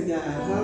to God.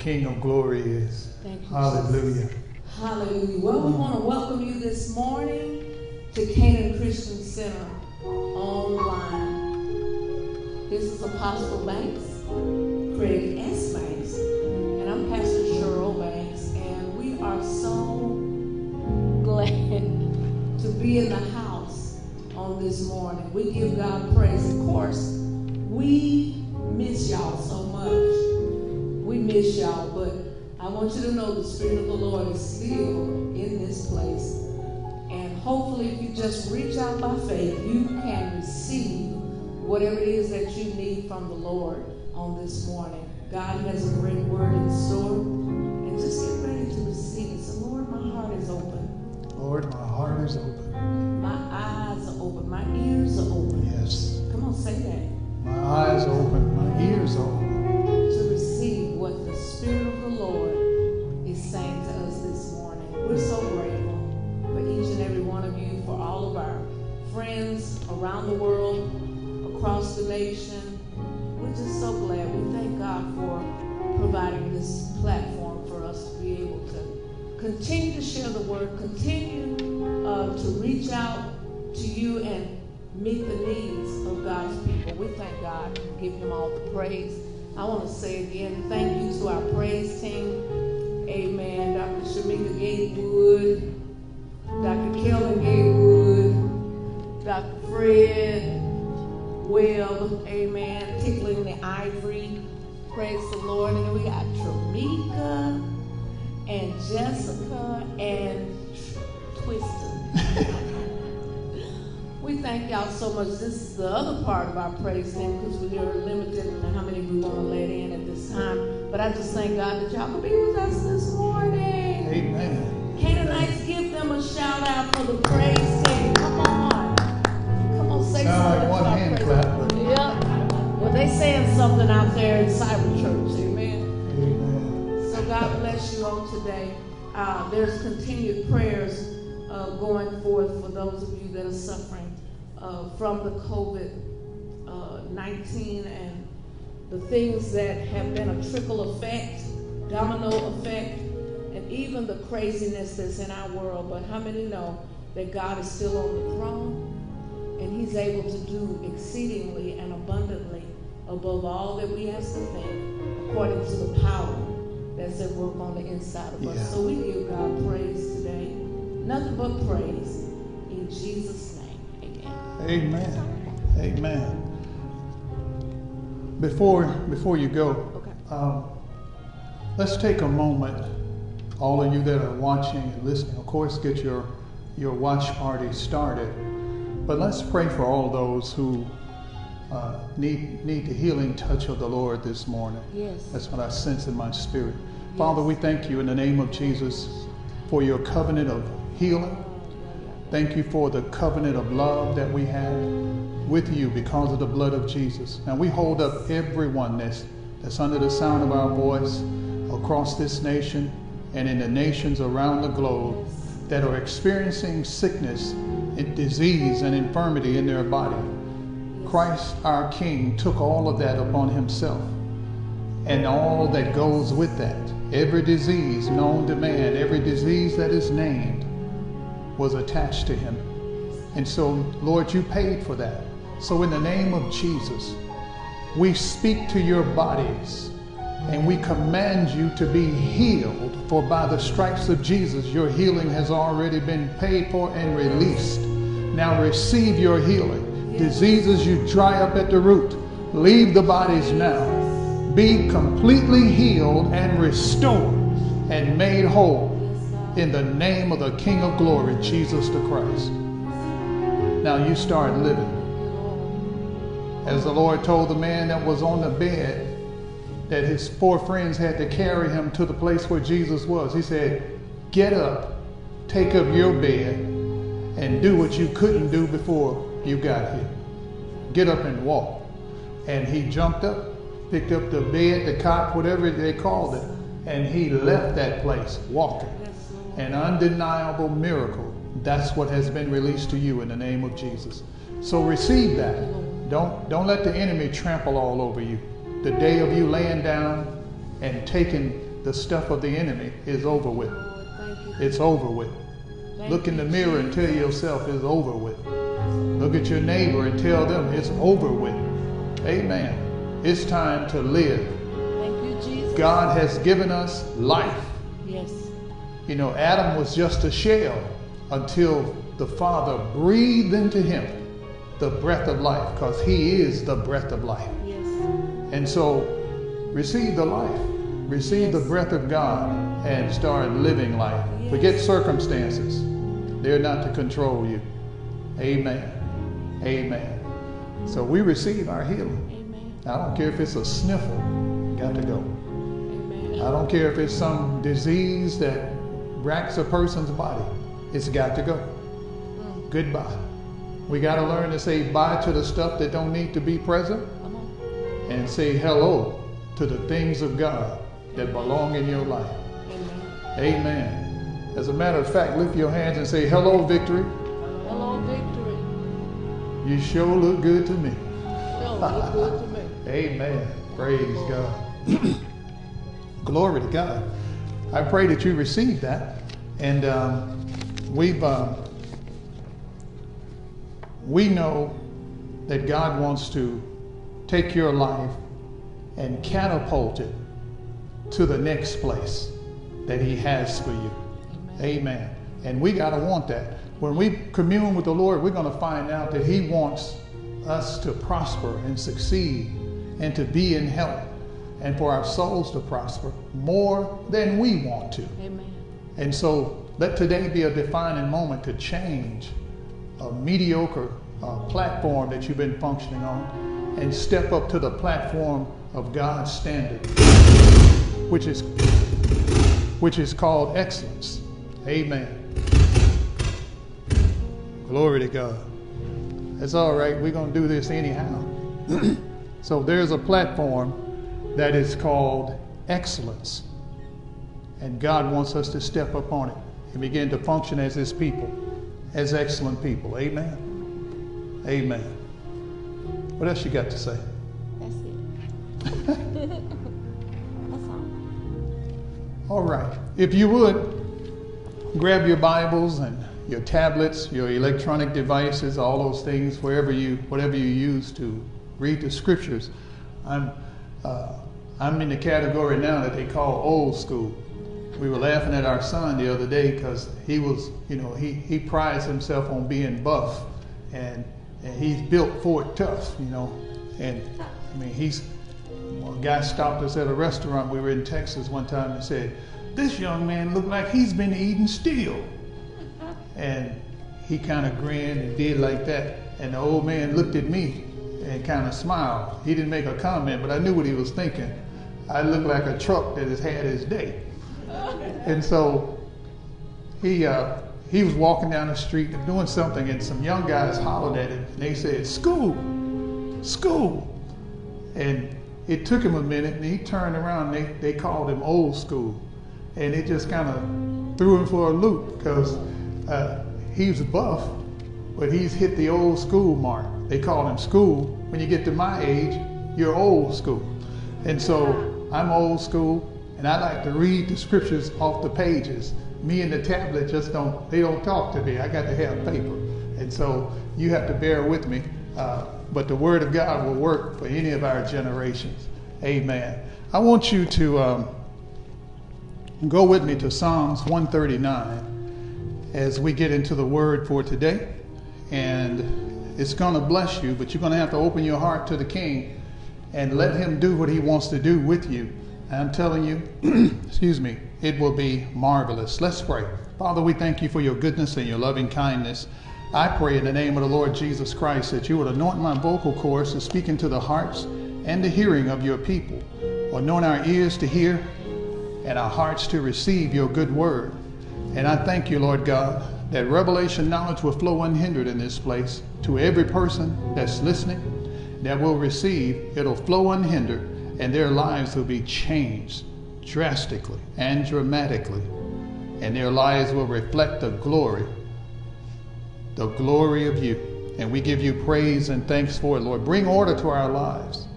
King of glory is. Thank you, Hallelujah. Hallelujah. Well, we want to welcome you this morning to Canaan Christian Center online. This is Apostle Banks, Craig S. Banks, and I'm Pastor Cheryl Banks, and we are so glad to be in the house on this morning. We give God praise. Of course, we miss y'all so much. Y'all, but I want you to know the Spirit of the Lord is still in this place. And hopefully, if you just reach out by faith, you can receive whatever it is that you need from the Lord on this morning. God has a great word in store. And just get ready to receive it. So, Lord, my heart is open. Lord, my heart is open. My eyes are open. My ears are open. Yes. Come on, say that. My eyes are open. My ears are open. Around the world, across the nation. We're just so glad. We thank God for providing this platform for us to be able to continue to share the word, continue uh, to reach out to you and meet the needs of God's people. We thank God and give Him all the praise. I want to say again, thank you to our praise team. Amen. Dr. Shamika Gatewood, Dr. Kelvin Gatewood, Dr. Fred Webb, amen. Tickling the ivory. Praise the Lord. And then we got Tramika and Jessica and Twisted. We thank y'all so much. This is the other part of our praise team because we are limited in how many we want to let in at this time. But I just thank God that y'all can be with us this morning. Amen. Canaanites, give them a shout out for the praise team. Come on. Come say Sound like something. one hand clap. Yep. Well, they saying something out there in Cyber Church. Amen. Amen. So God bless you all today. Uh, there's continued prayers uh, going forth for those of you that are suffering uh, from the COVID uh, 19 and the things that have been a trickle effect, domino effect, and even the craziness that's in our world. But how many know that God is still on the throne and He's able to do exceedingly and abundantly above all that we ask to think, according to the power that's at work on the inside of Yeah. us. So we give God praise today. Nothing but praise. In Jesus' name, amen. Amen. Amen. Before before you go, Okay. um, let's take a moment. All of you that are watching and listening, of course, get your your watch party started. But let's pray for all those who uh, need need the healing touch of the Lord this morning. Yes. That's what I sense in my spirit. Father, we thank you in the name of Jesus for your covenant of healing. Thank you for the covenant of love that we have with you because of the blood of Jesus. And we hold up everyone that's, that's under the sound of our voice across this nation and in the nations around the globe that are experiencing sickness disease and infirmity in their body. Christ, our King, took all of that upon himself and all that goes with that. Every disease known to man, every disease that is named, was attached to him. And so, Lord, you paid for that. So, in the name of Jesus, we speak to your bodies and we command you to be healed. For by the stripes of Jesus, your healing has already been paid for and released. Now receive your healing. Diseases you dry up at the root. Leave the bodies now. Be completely healed and restored and made whole in the name of the King of glory, Jesus the Christ. Now you start living. As the Lord told the man that was on the bed, that his four friends had to carry him to the place where Jesus was. He said, Get up, take up your bed, and do what you couldn't do before you got here. Get up and walk. And he jumped up, picked up the bed, the cot, whatever they called it, and he left that place walking. An undeniable miracle. That's what has been released to you in the name of Jesus. So receive that. Don't, don't let the enemy trample all over you. The day of you laying down and taking the stuff of the enemy is over with. It's over with. Look in the mirror and tell yourself it's over with. Look at your neighbor and tell them it's over with. Amen. It's time to live. Thank you, Jesus. God has given us life. Yes. You know, Adam was just a shell until the Father breathed into him the breath of life, because he is the breath of life. Yes. And so receive the life, receive the breath of God, and start living life. Forget circumstances, they're not to control you. Amen. Amen. So we receive our healing. Amen. I don't care if it's a sniffle, got to go. Amen. I don't care if it's some disease that racks a person's body, it's got to go. Mm. Goodbye. We got to learn to say bye to the stuff that don't need to be present and say hello to the things of God that belong in your life. Amen. Amen. As a matter of fact, lift your hands and say, Hello, victory. Hello, victory. You sure look good to me. Sure, look good to me. Amen. Praise God. Glory to God. I pray that you receive that. And um, we've, um, we know that God wants to take your life and catapult it to the next place that He has for you. Amen. And we got to want that. When we commune with the Lord, we're going to find out that He wants us to prosper and succeed and to be in health and for our souls to prosper more than we want to. Amen. And so let today be a defining moment to change a mediocre uh, platform that you've been functioning on and step up to the platform of God's standard, which is which is called excellence. Amen. Glory to God. It's all right. We're going to do this anyhow. so there's a platform that is called excellence. And God wants us to step up on it and begin to function as His people, as excellent people. Amen. Amen. What else you got to say? That's it. That's all. All right. If you would, grab your Bibles and your tablets, your electronic devices, all those things, wherever you, whatever you use to read the scriptures. I'm, uh, I'm in the category now that they call old school. We were laughing at our son the other day because he was, you know, he, he prides himself on being buff, and and he's built for it tough, you know. And I mean, he's well, a guy stopped us at a restaurant. We were in Texas one time and said, "This young man looked like he's been eating steel." And he kind of grinned and did like that. And the old man looked at me and kind of smiled. He didn't make a comment, but I knew what he was thinking. I look like a truck that has had his day. And so he uh, he was walking down the street and doing something, and some young guys hollered at him, and they said, "School, school!" And it took him a minute, and he turned around. And they they called him old school, and it just kind of threw him for a loop because uh, he's buff, but he's hit the old school mark. They call him school. When you get to my age, you're old school, and so I'm old school, and I like to read the scriptures off the pages. Me and the tablet just don't they don't talk to me. I got to have paper. And so you have to bear with me uh, but the word of god will work for any of our generations. Amen. I want you to um, go with me to psalms 139 as we get into the word for today and it's going to bless you but you're going to have to open your heart to the king and let him do what he wants to do with you i'm telling you excuse me it will be marvelous. Let's pray. Father, we thank you for your goodness and your loving kindness. I pray in the name of the Lord Jesus Christ that you would anoint my vocal cords to speak into the hearts and the hearing of your people. anoint our ears to hear and our hearts to receive your good word. And I thank you, Lord God, that revelation knowledge will flow unhindered in this place to every person that's listening that will receive. It'll flow unhindered, and their lives will be changed drastically and dramatically. And their lives will reflect the glory, the glory of you. And we give you praise and thanks for it, Lord. Bring order to our lives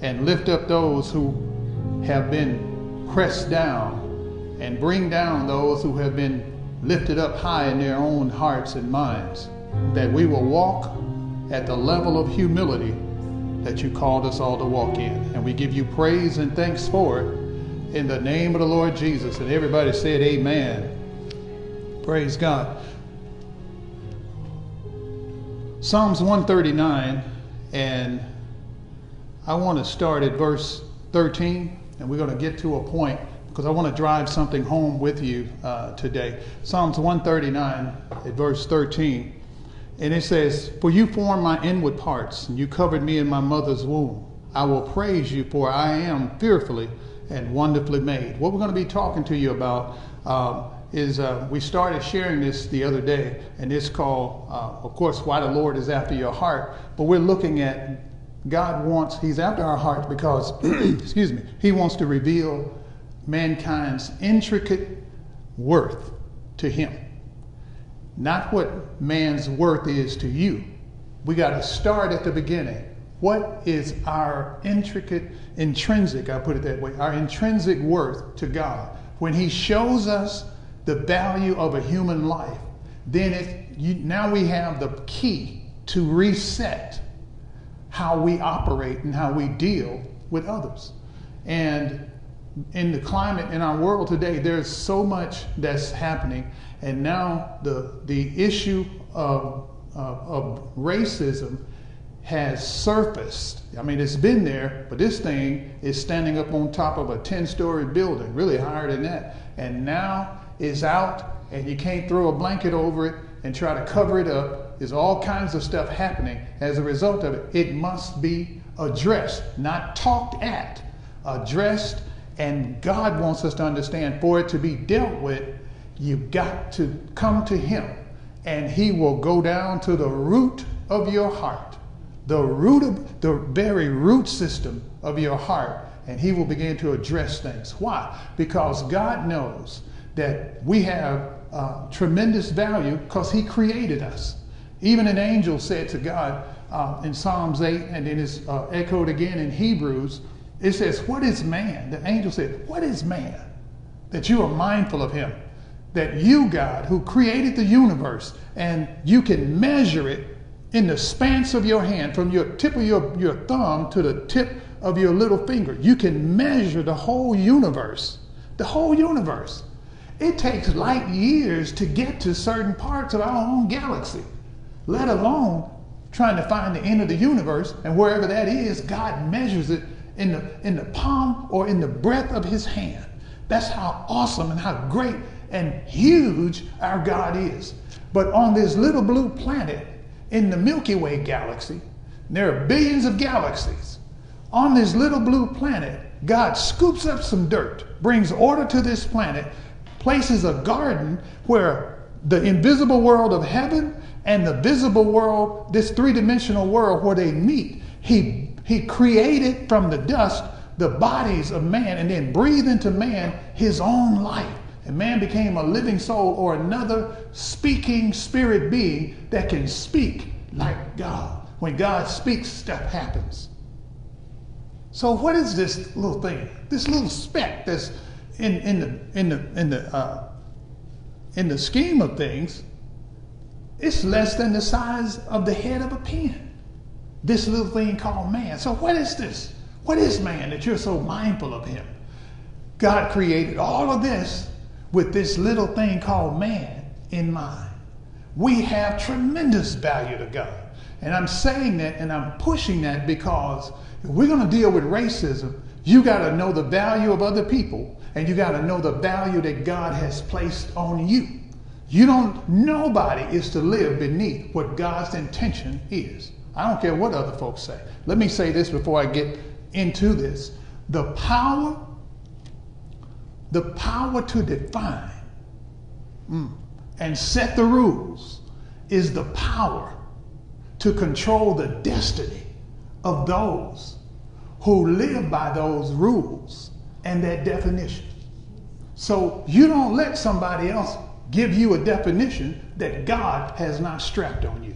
and lift up those who have been pressed down and bring down those who have been lifted up high in their own hearts and minds. That we will walk at the level of humility that you called us all to walk in. And we give you praise and thanks for it in the name of the Lord Jesus. And everybody said, Amen. Praise God. Psalms 139, and I want to start at verse 13, and we're going to get to a point because I want to drive something home with you uh, today. Psalms 139 at verse 13. And it says, For you formed my inward parts, and you covered me in my mother's womb. I will praise you, for I am fearfully and wonderfully made. What we're going to be talking to you about um, is uh, we started sharing this the other day, and it's called, uh, of course, Why the Lord is After Your Heart. But we're looking at God wants, He's after our heart because, excuse me, He wants to reveal mankind's intricate worth to Him not what man's worth is to you. We got to start at the beginning. What is our intricate, intrinsic, I put it that way, our intrinsic worth to God? When He shows us the value of a human life, then it, you, now we have the key to reset how we operate and how we deal with others. And in the climate in our world today, there's so much that's happening and now the, the issue of, uh, of racism has surfaced. I mean, it's been there, but this thing is standing up on top of a 10 story building, really higher than that. And now it's out, and you can't throw a blanket over it and try to cover it up. There's all kinds of stuff happening as a result of it. It must be addressed, not talked at, addressed. And God wants us to understand for it to be dealt with, You've got to come to Him, and He will go down to the root of your heart, the root of the very root system of your heart, and He will begin to address things. Why? Because God knows that we have uh, tremendous value because He created us. Even an angel said to God uh, in Psalms 8, and it is uh, echoed again in Hebrews, it says, What is man? The angel said, What is man? That you are mindful of him that you, God, who created the universe, and you can measure it in the span of your hand, from your tip of your, your thumb to the tip of your little finger. You can measure the whole universe. The whole universe. It takes light years to get to certain parts of our own galaxy, let alone trying to find the end of the universe. And wherever that is, God measures it in the, in the palm or in the breadth of his hand. That's how awesome and how great and huge our God is. But on this little blue planet in the Milky Way galaxy, there are billions of galaxies. On this little blue planet, God scoops up some dirt, brings order to this planet, places a garden where the invisible world of heaven and the visible world, this three dimensional world where they meet, he, he created from the dust the bodies of man and then breathed into man his own life. And man became a living soul or another speaking spirit being that can speak like God. When God speaks, stuff happens. So what is this little thing? This little speck that's in, in the in the in the uh, in the scheme of things, it's less than the size of the head of a pin. This little thing called man. So what is this? What is man that you're so mindful of him? God created all of this with this little thing called man in mind. We have tremendous value to God. And I'm saying that and I'm pushing that because if we're going to deal with racism, you got to know the value of other people and you got to know the value that God has placed on you. You don't, nobody is to live beneath what God's intention is. I don't care what other folks say. Let me say this before I get into this. The power, the power to define mm, and set the rules is the power to control the destiny of those who live by those rules and that definition. So you don't let somebody else give you a definition that God has not strapped on you.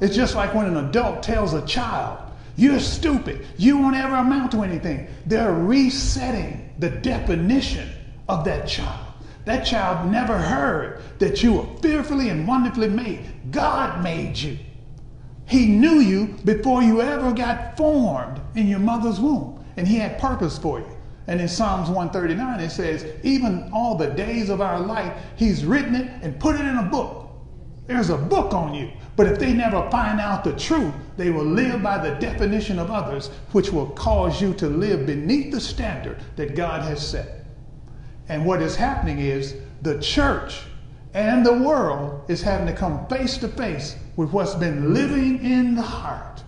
It's just like when an adult tells a child, You're stupid, you won't ever amount to anything. They're resetting the definition of that child. That child never heard that you were fearfully and wonderfully made. God made you. He knew you before you ever got formed in your mother's womb, and He had purpose for you. And in Psalms 139, it says, even all the days of our life, He's written it and put it in a book. There's a book on you. But if they never find out the truth, they will live by the definition of others, which will cause you to live beneath the standard that God has set. And what is happening is the church and the world is having to come face to face with what's been living in the heart.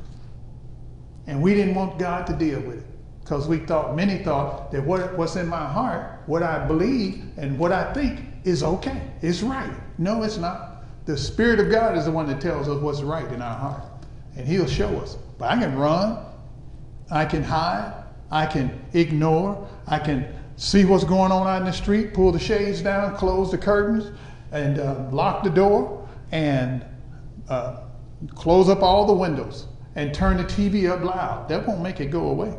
And we didn't want God to deal with it because we thought, many thought that what, what's in my heart, what I believe, and what I think is okay, it's right. No, it's not. The Spirit of God is the one that tells us what's right in our heart, and He'll show us. But I can run, I can hide, I can ignore, I can see what's going on out in the street, pull the shades down, close the curtains, and uh, lock the door, and uh, close up all the windows, and turn the TV up loud. That won't make it go away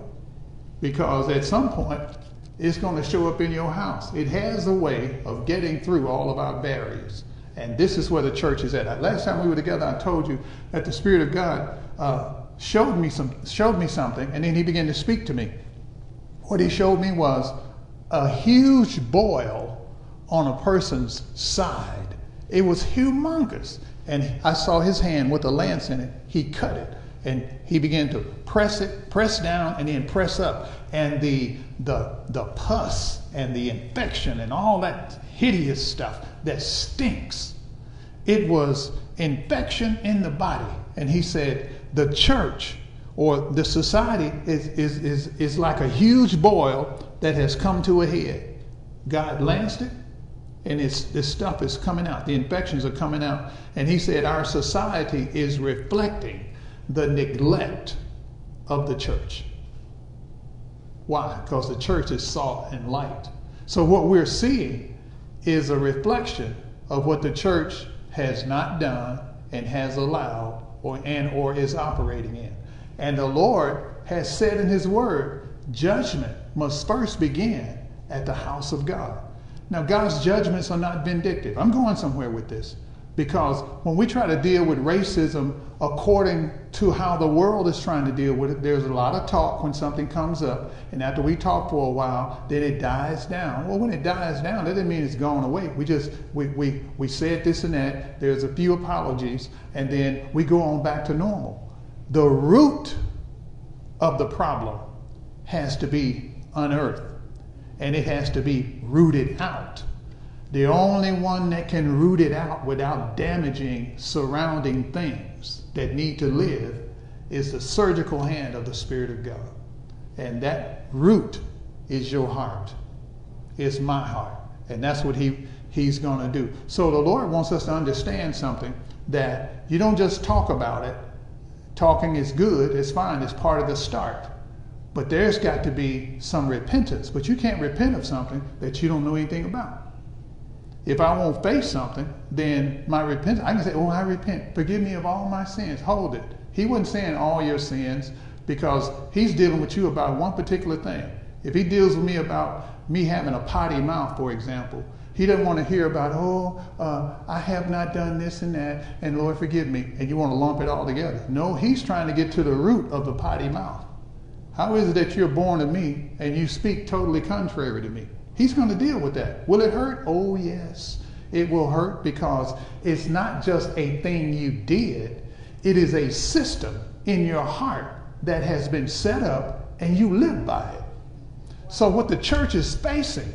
because at some point it's going to show up in your house. It has a way of getting through all of our barriers. And this is where the church is at. Last time we were together, I told you that the Spirit of God uh, showed me some, showed me something, and then He began to speak to me. What He showed me was a huge boil on a person's side. It was humongous, and I saw His hand with a lance in it. He cut it, and he began to press it, press down, and then press up. And the, the, the pus and the infection and all that hideous stuff that stinks, it was infection in the body. And he said, the church or the society is, is, is, is like a huge boil that has come to a head. God lanced it, and it's, this stuff is coming out. The infections are coming out. And he said, Our society is reflecting the neglect of the church. Why? Because the church is salt and light. So what we're seeing is a reflection of what the church has not done and has allowed or and or is operating in. And the Lord has said in his word, judgment must first begin at the house of God. Now God's judgments are not vindictive. I'm going somewhere with this. Because when we try to deal with racism according to how the world is trying to deal with it, there's a lot of talk when something comes up. And after we talk for a while, then it dies down. Well, when it dies down, that doesn't mean it's gone away. We just, we, we, we said this and that. There's a few apologies. And then we go on back to normal. The root of the problem has to be unearthed. And it has to be rooted out. The only one that can root it out without damaging surrounding things that need to live is the surgical hand of the Spirit of God. And that root is your heart. It's my heart. And that's what he, he's going to do. So the Lord wants us to understand something that you don't just talk about it. Talking is good, it's fine, it's part of the start. But there's got to be some repentance. But you can't repent of something that you don't know anything about. If I won't face something, then my repentance, I can say, Oh, I repent. Forgive me of all my sins. Hold it. He wasn't saying all your sins because he's dealing with you about one particular thing. If he deals with me about me having a potty mouth, for example, he doesn't want to hear about, oh, uh, I have not done this and that, and Lord, forgive me, and you want to lump it all together. No, he's trying to get to the root of the potty mouth. How is it that you're born of me and you speak totally contrary to me? He's going to deal with that. Will it hurt? Oh, yes. It will hurt because it's not just a thing you did, it is a system in your heart that has been set up and you live by it. So, what the church is facing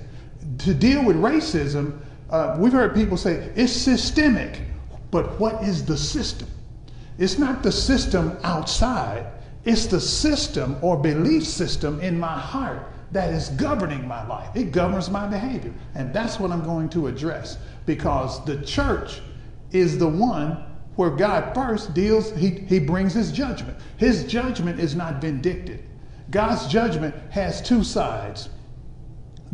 to deal with racism, uh, we've heard people say it's systemic, but what is the system? It's not the system outside, It's the system or belief system in my heart that is governing my life. It governs my behavior. And that's what I'm going to address because the church is the one where God first deals, he, he brings his judgment. His judgment is not vindictive. God's judgment has two sides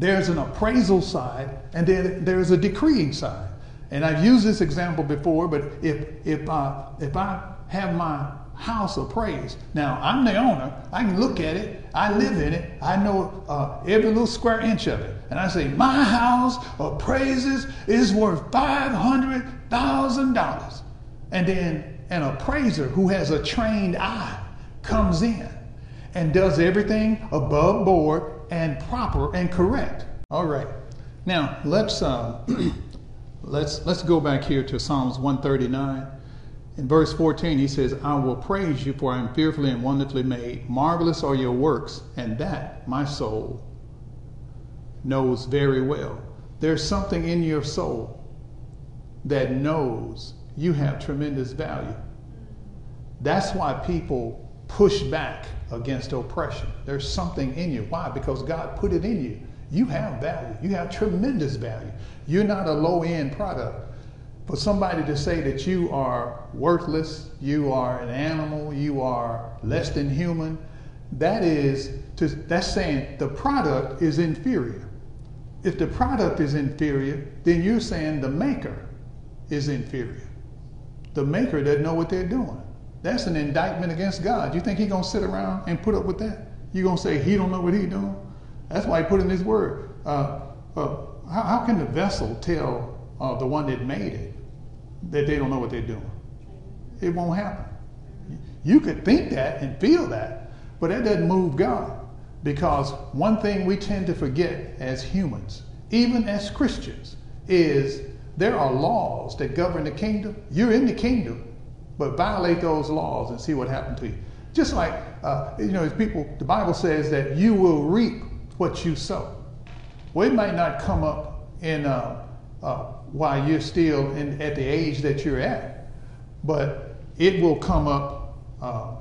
there's an appraisal side, and then there's a decreeing side. And I've used this example before, but if, if, uh, if I have my house of praise. Now, I'm the owner. I can look at it. I live in it. I know uh, every little square inch of it. And I say, my house of praises is worth $500,000. And then an appraiser who has a trained eye comes in and does everything above board and proper and correct. All right. Now, let's, uh, let's, let's go back here to Psalms 139. In verse 14, he says, I will praise you, for I am fearfully and wonderfully made. Marvelous are your works, and that my soul knows very well. There's something in your soul that knows you have tremendous value. That's why people push back against oppression. There's something in you. Why? Because God put it in you. You have value. You have tremendous value. You're not a low end product for somebody to say that you are worthless, you are an animal, you are less than human, that is to, that's saying the product is inferior. If the product is inferior, then you're saying the maker is inferior. The maker doesn't know what they're doing. That's an indictment against God. You think he's gonna sit around and put up with that? You gonna say he don't know what he's doing? That's why he put in his word. Uh, uh, how, how, can the vessel tell uh, the one that made it that they don't know what they're doing. It won't happen. You could think that and feel that, but that doesn't move God. Because one thing we tend to forget as humans, even as Christians, is there are laws that govern the kingdom. You're in the kingdom, but violate those laws and see what happened to you. Just like, uh, you know, as people, the Bible says that you will reap what you sow. Well, it might not come up in uh, uh, while you're still in, at the age that you're at. But it will come up, uh,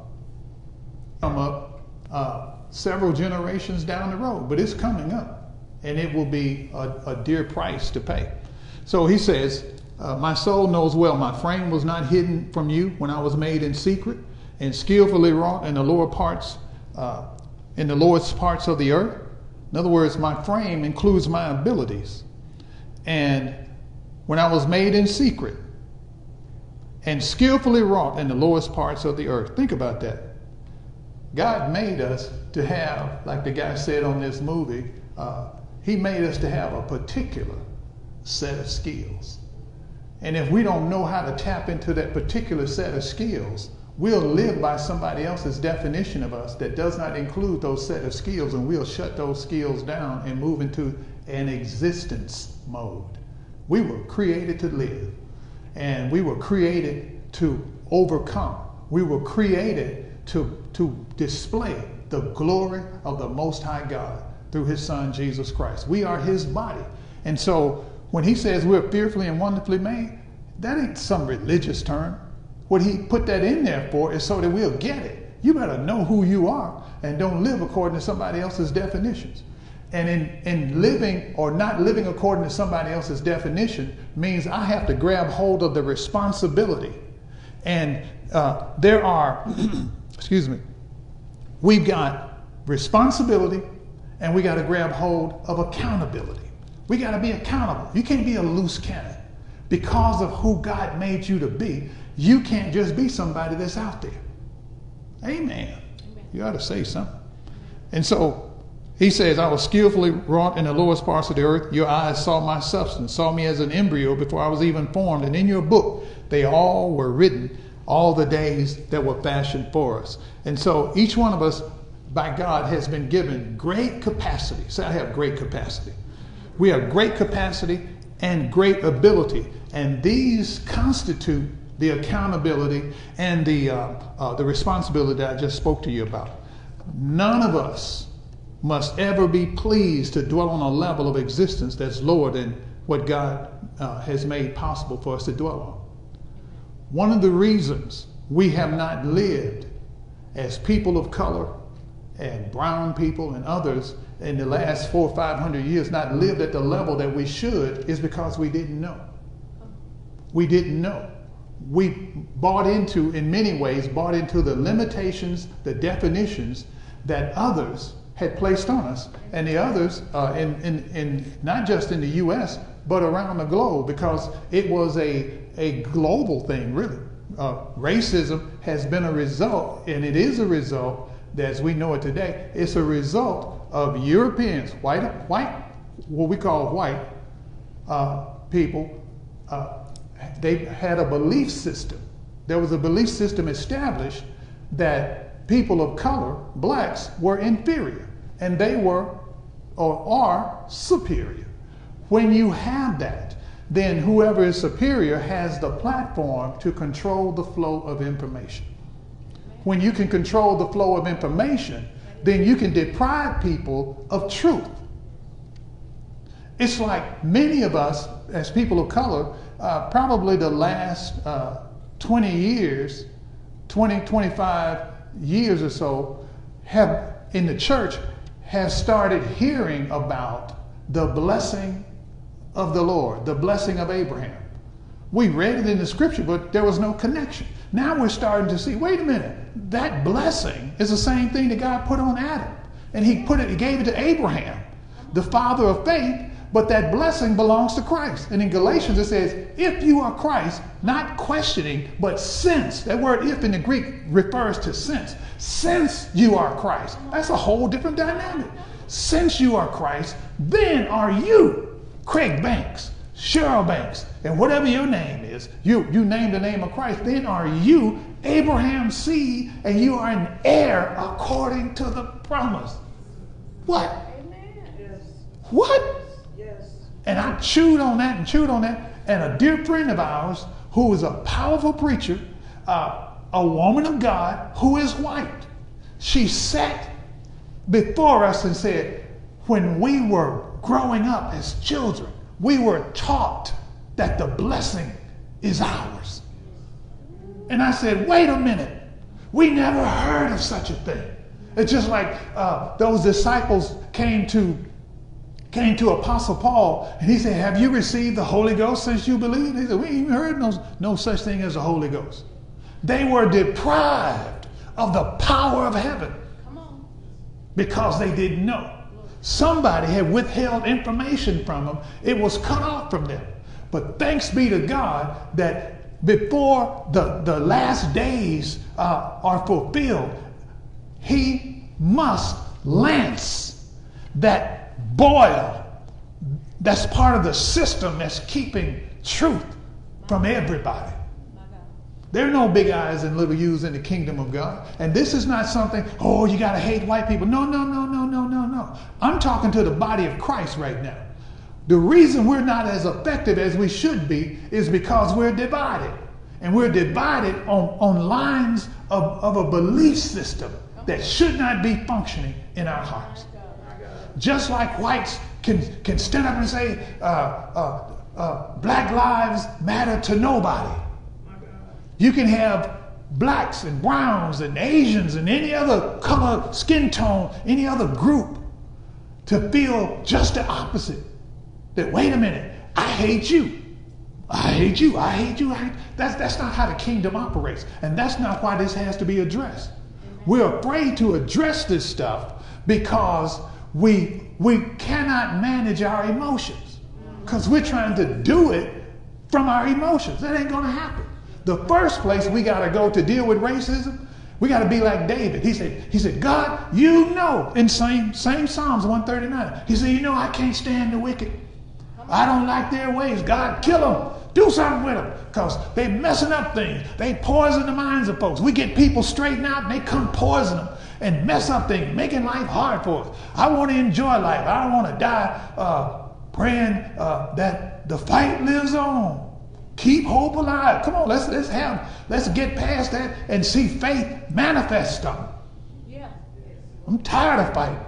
come up uh, several generations down the road. But it's coming up, and it will be a, a dear price to pay. So he says, uh, "My soul knows well. My frame was not hidden from you when I was made in secret, and skillfully wrought in the lower parts, uh, in the lowest parts of the earth." In other words, my frame includes my abilities. And when I was made in secret and skillfully wrought in the lowest parts of the earth. Think about that. God made us to have, like the guy said on this movie, uh, he made us to have a particular set of skills. And if we don't know how to tap into that particular set of skills, we'll live by somebody else's definition of us that does not include those set of skills, and we'll shut those skills down and move into an existence mode. We were created to live, and we were created to overcome. We were created to, to display the glory of the Most High God through His Son, Jesus Christ. We are His body. And so when He says we're fearfully and wonderfully made, that ain't some religious term. What He put that in there for is so that we'll get it. You better know who you are and don't live according to somebody else's definitions. And in, in living or not living according to somebody else's definition means I have to grab hold of the responsibility. And uh, there are, excuse me, we've got responsibility and we got to grab hold of accountability. We got to be accountable. You can't be a loose cannon. Because of who God made you to be, you can't just be somebody that's out there. Amen. Amen. You got to say something. And so he says, I was skillfully wrought in the lowest parts of the earth. Your eyes saw my substance, saw me as an embryo before I was even formed. And in your book, they all were written, all the days that were fashioned for us. And so each one of us, by God, has been given great capacity. Say, I have great capacity. We have great capacity and great ability. And these constitute the accountability and the, uh, uh, the responsibility that I just spoke to you about. None of us must ever be pleased to dwell on a level of existence that's lower than what God uh, has made possible for us to dwell on. One of the reasons we have not lived as people of color and brown people and others in the last four or five hundred years not lived at the level that we should is because we didn't know. We didn't know. We bought into, in many ways, bought into the limitations, the definitions that others had placed on us, and the others, uh, in, in, in not just in the U.S., but around the globe, because it was a, a global thing, really. Uh, racism has been a result, and it is a result, as we know it today, it's a result of Europeans, white, white, what we call white uh, people, uh, they had a belief system. There was a belief system established that people of color, blacks, were inferior and they were or are superior. When you have that, then whoever is superior has the platform to control the flow of information. When you can control the flow of information, then you can deprive people of truth. It's like many of us, as people of color, uh, probably the last uh, 20 years, 20, 25 years or so, have in the church has started hearing about the blessing of the Lord, the blessing of Abraham. We read it in the scripture, but there was no connection. Now we're starting to see, wait a minute, that blessing is the same thing that God put on Adam. And he put it, he gave it to Abraham, the father of faith, but that blessing belongs to Christ. And in Galatians it says, if you are Christ, not questioning, but since. That word if in the Greek refers to since. Since you are Christ. That's a whole different dynamic. Since you are Christ, then are you Craig Banks, Cheryl Banks, and whatever your name is, you, you name the name of Christ, then are you Abraham's seed and you are an heir according to the promise. What? Amen. What? And I chewed on that and chewed on that. And a dear friend of ours, who is a powerful preacher, uh, a woman of God who is white, she sat before us and said, When we were growing up as children, we were taught that the blessing is ours. And I said, Wait a minute. We never heard of such a thing. It's just like uh, those disciples came to came to Apostle Paul and he said, Have you received the Holy Ghost since you believed? He said, We ain't heard no, no such thing as the Holy Ghost. They were deprived of the power of heaven because they didn't know. Somebody had withheld information from them, it was cut off from them. But thanks be to God that before the, the last days uh, are fulfilled, He must lance that boil that's part of the system that's keeping truth from everybody. There are no big eyes and little U's in the kingdom of God. And this is not something, oh, you got to hate white people. No, no, no, no, no, no, no. I'm talking to the body of Christ right now. The reason we're not as effective as we should be is because we're divided. And we're divided on, on lines of, of a belief system that should not be functioning in our hearts. Just like whites can, can stand up and say, uh, uh, uh, Black lives matter to nobody. You can have blacks and browns and Asians and any other color, skin tone, any other group to feel just the opposite. That, wait a minute, I hate you. I hate you. I hate you. I hate. That's, that's not how the kingdom operates. And that's not why this has to be addressed. We're afraid to address this stuff because we, we cannot manage our emotions because we're trying to do it from our emotions. That ain't going to happen. The first place we got to go to deal with racism, we got to be like David. He said, he said, God, you know, in same, same Psalms 139, he said, you know, I can't stand the wicked. I don't like their ways. God, kill them. Do something with them because they messing up things. They poison the minds of folks. We get people straightened out and they come poison them and mess up things, making life hard for us. I want to enjoy life. I don't want to die uh, praying uh, that the fight lives on. Keep hope alive. Come on, let's let's have let's get past that and see faith manifest something. Yeah. I'm tired of fighting.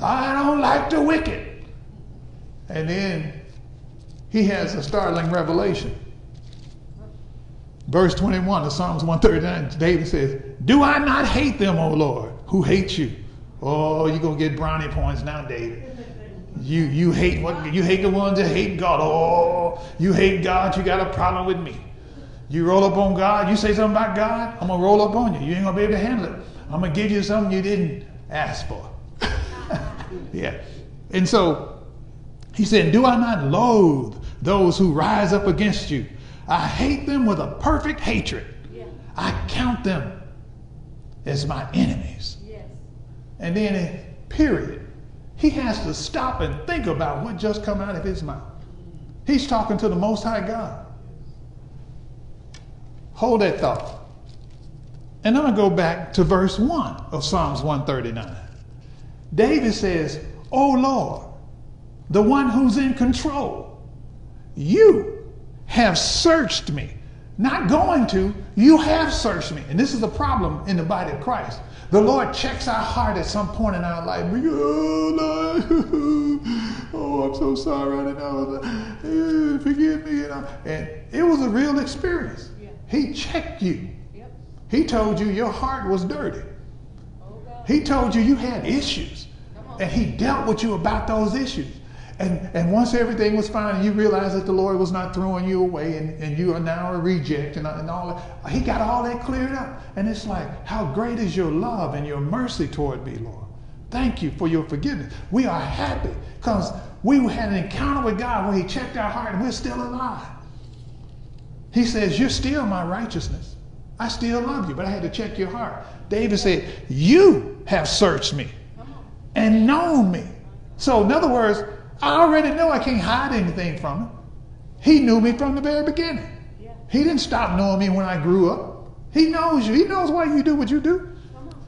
I don't like the wicked. And then he has a startling revelation. Verse 21 of Psalms 139, David says, Do I not hate them, O Lord, who hate you? Oh, you're going to get brownie points now, David. You, you hate what you hate the ones that hate God. Oh, you hate God, you got a problem with me. You roll up on God, you say something about God, I'm gonna roll up on you. You ain't gonna be able to handle it. I'm gonna give you something you didn't ask for. yeah. And so he said, Do I not loathe those who rise up against you? I hate them with a perfect hatred. Yeah. I count them as my enemies. Yes. And then, period, he has to stop and think about what just come out of his mouth. He's talking to the Most High God. Hold that thought. And I'm going to go back to verse 1 of Psalms 139. David says, Oh Lord, the one who's in control, you have searched me. Not going to, you have searched me. And this is the problem in the body of Christ. The Lord checks our heart at some point in our life. Oh, Lord. oh I'm so sorry. I didn't know. Eh, forgive me. And it was a real experience. He checked you. Yep. He told you your heart was dirty. Oh, he told you you had issues. And he dealt with you about those issues. And, and once everything was fine and you realized that the Lord was not throwing you away and, and you are now a reject and, and all that, he got all that cleared up. And it's like, how great is your love and your mercy toward me, Lord. Thank you for your forgiveness. We are happy because we had an encounter with God where he checked our heart and we're still alive. He says, You're still my righteousness. I still love you, but I had to check your heart. David said, You have searched me and known me. So, in other words, I already know I can't hide anything from him. He knew me from the very beginning. He didn't stop knowing me when I grew up. He knows you. He knows why you do what you do.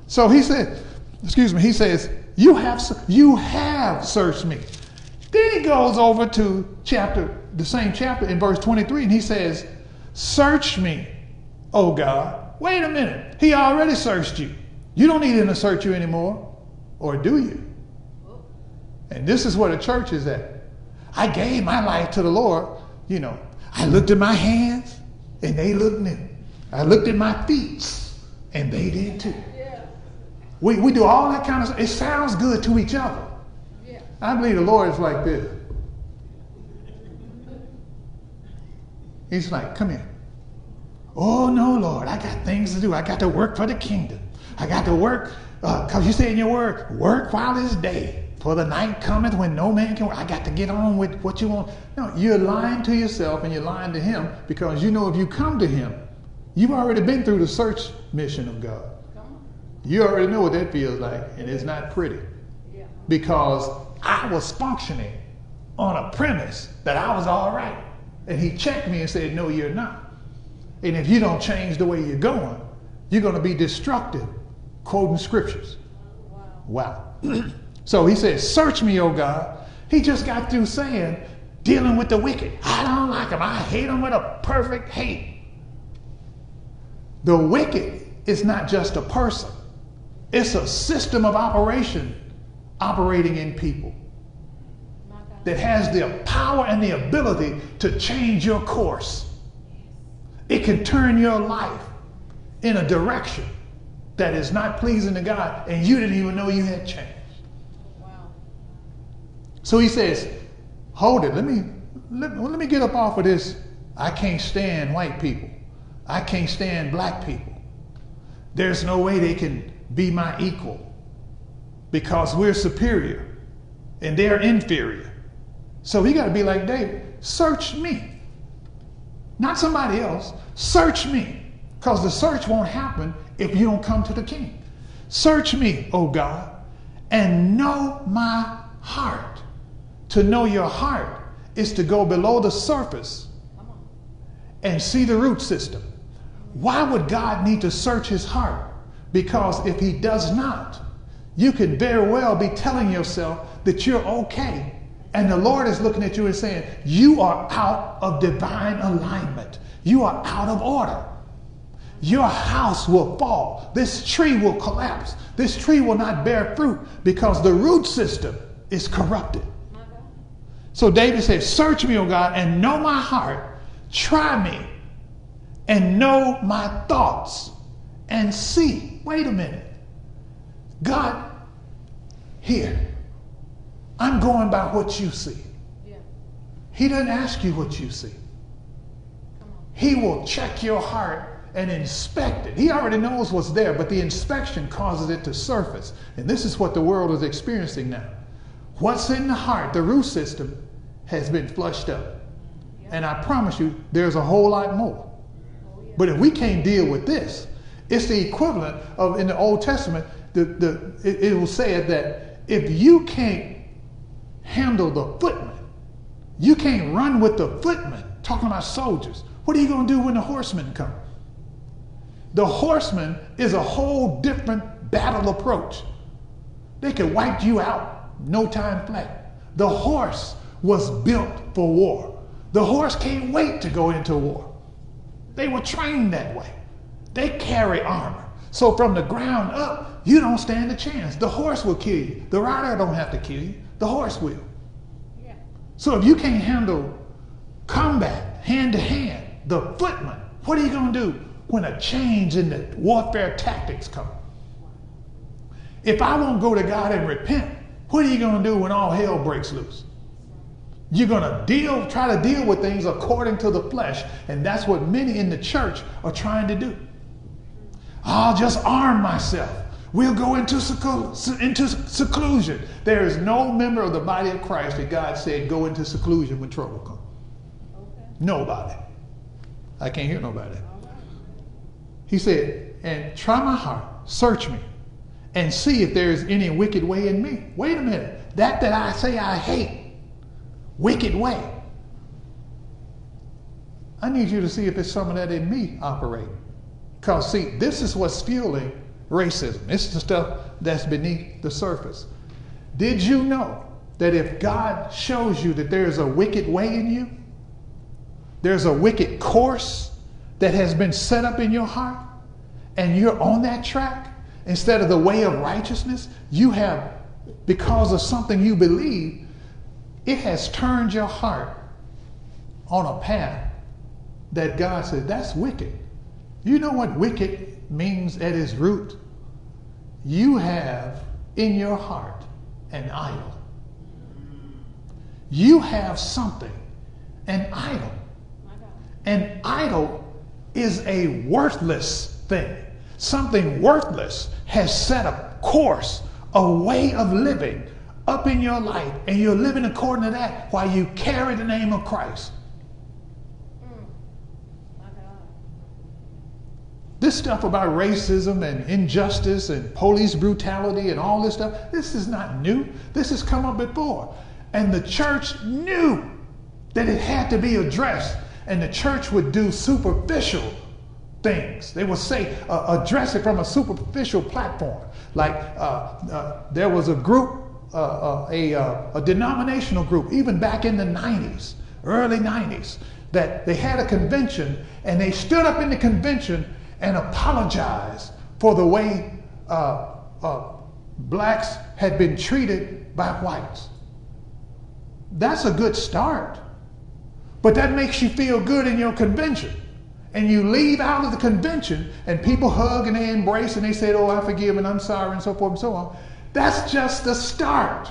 So he said, excuse me, he says, you have, you have searched me. Then he goes over to chapter, the same chapter in verse 23, and he says, Search me, oh God. Wait a minute. He already searched you. You don't need him to search you anymore. Or do you? And this is where the church is at. I gave my life to the Lord. You know, I looked at my hands and they looked new. I looked at my feet and they did too. We, we do all that kind of stuff. It sounds good to each other. I believe the Lord is like this. He's like, come here. Oh, no, Lord, I got things to do. I got to work for the kingdom. I got to work, because uh, you say in your word, work while it's day. For the night cometh when no man can. I got to get on with what you want. No, you're lying to yourself and you're lying to him because you know if you come to him, you've already been through the search mission of God. You already know what that feels like, and it's not pretty. Because I was functioning on a premise that I was all right. And he checked me and said, No, you're not. And if you don't change the way you're going, you're going to be destructive, quoting scriptures. Wow. wow. so he says, Search me, O God. He just got through saying, dealing with the wicked. I don't like them. I hate them with a perfect hate. The wicked is not just a person, it's a system of operation operating in people that has the power and the ability to change your course. It can turn your life in a direction that is not pleasing to God, and you didn't even know you had changed. So he says, Hold it, let me, let, let me get up off of this. I can't stand white people, I can't stand black people. There's no way they can be my equal because we're superior and they're inferior. So we got to be like David. Search me. Not somebody else. Search me. Because the search won't happen if you don't come to the king. Search me, O God, and know my heart. To know your heart is to go below the surface and see the root system. Why would God need to search his heart? Because if he does not, you could very well be telling yourself that you're okay and the Lord is looking at you and saying, You are out of divine alignment. You are out of order. Your house will fall. This tree will collapse. This tree will not bear fruit because the root system is corrupted. So David said, Search me, O God, and know my heart. Try me and know my thoughts and see. Wait a minute. God, here, I'm going by what you see. Yeah. He doesn't ask you what you see. He will check your heart and inspect it. He already knows what's there, but the inspection causes it to surface. And this is what the world is experiencing now. What's in the heart, the root system, has been flushed up. And I promise you, there's a whole lot more. But if we can't deal with this, it's the equivalent of in the Old Testament, the, the, it, it will say that if you can't handle the footmen, you can't run with the footmen, talking about soldiers, what are you going to do when the horsemen come? The horseman is a whole different battle approach. They can wipe you out, no time flat. The horse was built for war. The horse can't wait to go into war. They were trained that way. They carry armor. So from the ground up, you don't stand a chance. The horse will kill you. The rider don't have to kill you. The horse will. Yeah. So if you can't handle combat hand to hand, the footman, what are you going to do when a change in the warfare tactics come? If I won't go to God and repent, what are you going to do when all hell breaks loose? You're going to deal, try to deal with things according to the flesh, and that's what many in the church are trying to do. I'll just arm myself. We'll go into, seclu- into seclusion. There is no member of the body of Christ that God said go into seclusion when trouble comes. Okay. Nobody. I can't hear nobody. He said, and try my heart, search me, and see if there is any wicked way in me. Wait a minute. That that I say I hate, wicked way. I need you to see if there's some of that in me operating. Because, see, this is what's fueling racism. This is the stuff that's beneath the surface. Did you know that if God shows you that there's a wicked way in you, there's a wicked course that has been set up in your heart, and you're on that track, instead of the way of righteousness, you have, because of something you believe, it has turned your heart on a path that God said, that's wicked. You know what wicked means at its root? You have in your heart an idol. You have something, an idol. An idol is a worthless thing. Something worthless has set a course, a way of living up in your life, and you're living according to that while you carry the name of Christ. This stuff about racism and injustice and police brutality and all this stuff, this is not new. This has come up before. And the church knew that it had to be addressed. And the church would do superficial things. They would say, uh, address it from a superficial platform. Like uh, uh, there was a group, uh, uh, a, uh, a denominational group, even back in the 90s, early 90s, that they had a convention and they stood up in the convention and apologized for the way uh, uh, blacks had been treated by whites. That's a good start. But that makes you feel good in your convention. And you leave out of the convention and people hug and they embrace and they say, Oh, I forgive and I'm sorry and so forth and so on. That's just the start.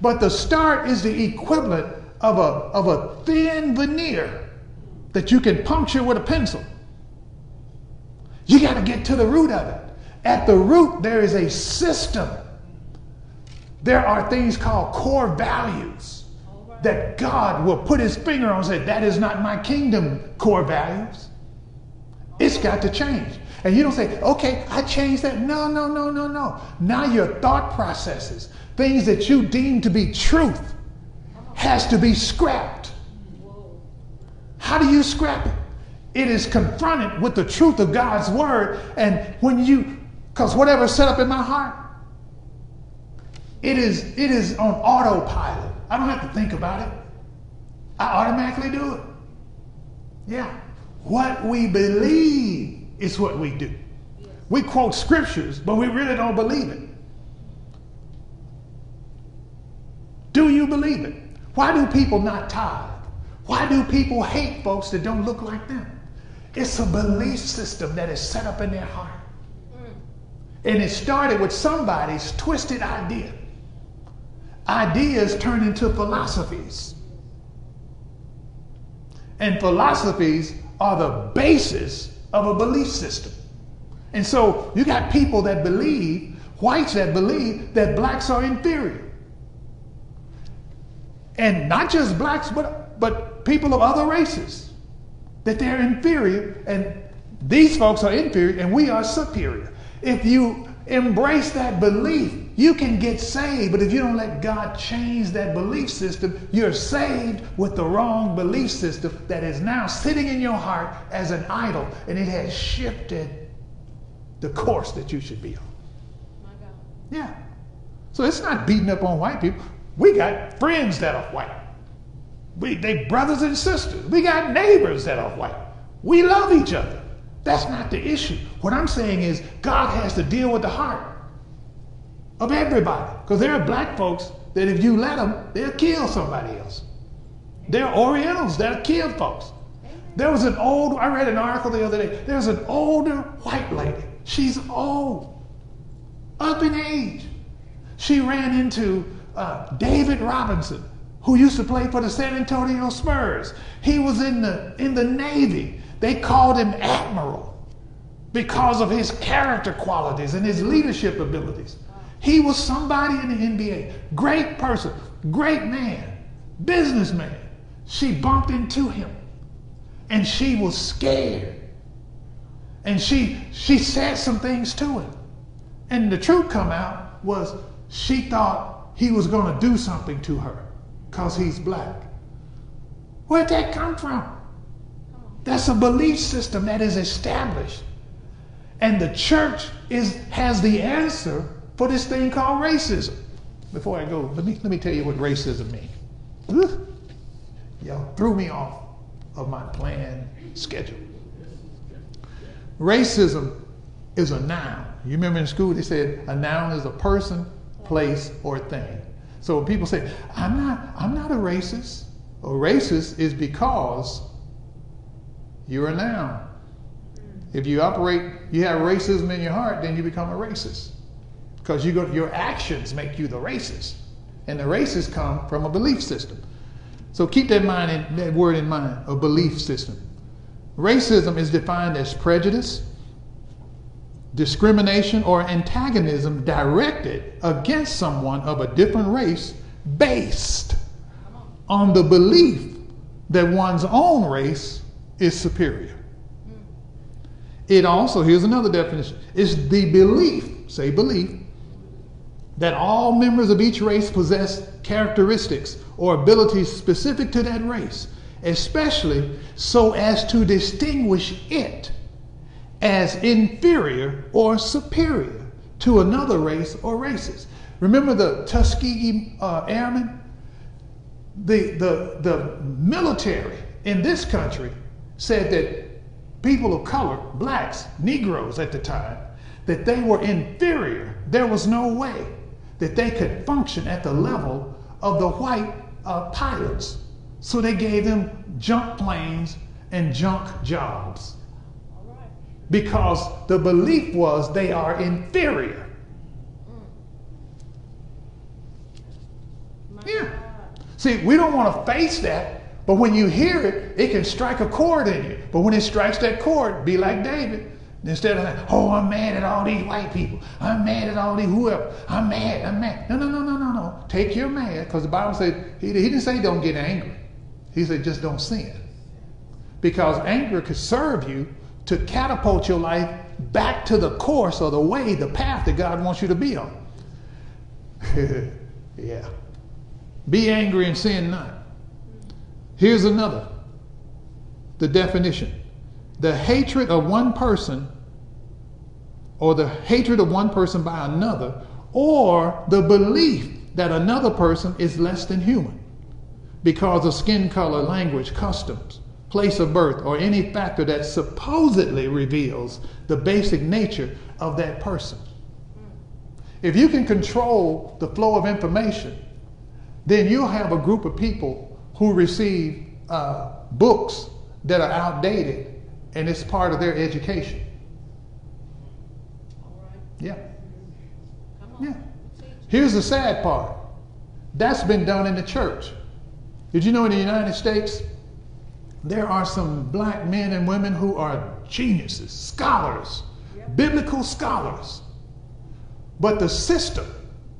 But the start is the equivalent of a, of a thin veneer that you can puncture with a pencil. You got to get to the root of it. At the root, there is a system. There are things called core values that God will put his finger on and say, That is not my kingdom core values. It's got to change. And you don't say, Okay, I changed that. No, no, no, no, no. Now your thought processes, things that you deem to be truth, has to be scrapped. How do you scrap it? It is confronted with the truth of God's word. And when you, because whatever's set up in my heart, it is, it is on autopilot. I don't have to think about it. I automatically do it. Yeah. What we believe is what we do. We quote scriptures, but we really don't believe it. Do you believe it? Why do people not tithe? Why do people hate folks that don't look like them? It's a belief system that is set up in their heart. And it started with somebody's twisted idea. Ideas turn into philosophies. And philosophies are the basis of a belief system. And so you got people that believe, whites that believe that blacks are inferior. And not just blacks, but, but people of other races, that they're inferior. And these folks are inferior and we are superior. If you embrace that belief, you can get saved, but if you don't let God change that belief system, you're saved with the wrong belief system that is now sitting in your heart as an idol, and it has shifted the course that you should be on. Yeah. So it's not beating up on white people. We got friends that are white. We they brothers and sisters. We got neighbors that are white. We love each other. That's not the issue. What I'm saying is God has to deal with the heart of everybody. Because there are black folks that if you let them, they'll kill somebody else. There are Orientals that'll kill folks. There was an old, I read an article the other day. There's an older white lady. She's old, up in age. She ran into uh, David Robinson, who used to play for the San Antonio Spurs. He was in the in the Navy. They called him Admiral because of his character qualities and his leadership abilities. He was somebody in the NBA. Great person, great man, businessman. She bumped into him and she was scared. And she she said some things to him. And the truth come out was she thought he was going to do something to her because he's black. Where'd that come from? That's a belief system that is established. And the church is has the answer for this thing called racism. Before I go, let me, let me tell you what racism means. Y'all threw me off of my planned schedule. Racism is a noun. You remember in school they said a noun is a person, place, or thing. So when people say, I'm not, I'm not a racist, a racist is because you're a noun. If you operate, you have racism in your heart, then you become a racist because you your actions make you the racist. And the racists come from a belief system. So keep that mind in, that word in mind, a belief system. Racism is defined as prejudice, discrimination, or antagonism directed against someone of a different race based on the belief that one's own race is superior. It also, here's another definition, is the belief, say belief, that all members of each race possess characteristics or abilities specific to that race, especially so as to distinguish it as inferior or superior to another race or races. Remember the Tuskegee uh, Airmen? The, the, the military in this country said that people of color, blacks, Negroes at the time, that they were inferior. There was no way that they could function at the level of the white uh, pilots. So they gave them junk planes and junk jobs. Because the belief was they are inferior. Yeah. See, we don't want to face that, but when you hear it, it can strike a chord in you. But when it strikes that chord, be like David. Instead of oh, I'm mad at all these white people. I'm mad at all these whoever. I'm mad. I'm mad. No, no, no, no, no, no. Take your mad, because the Bible said, he, he didn't say don't get angry. He said just don't sin. Because anger could serve you to catapult your life back to the course or the way, the path that God wants you to be on. yeah. Be angry and sin not. Here's another the definition the hatred of one person or the hatred of one person by another, or the belief that another person is less than human because of skin color, language, customs, place of birth, or any factor that supposedly reveals the basic nature of that person. If you can control the flow of information, then you'll have a group of people who receive uh, books that are outdated and it's part of their education. Yeah. Yeah. Here's the sad part. That's been done in the church. Did you know in the United States, there are some black men and women who are geniuses, scholars, biblical scholars. But the system,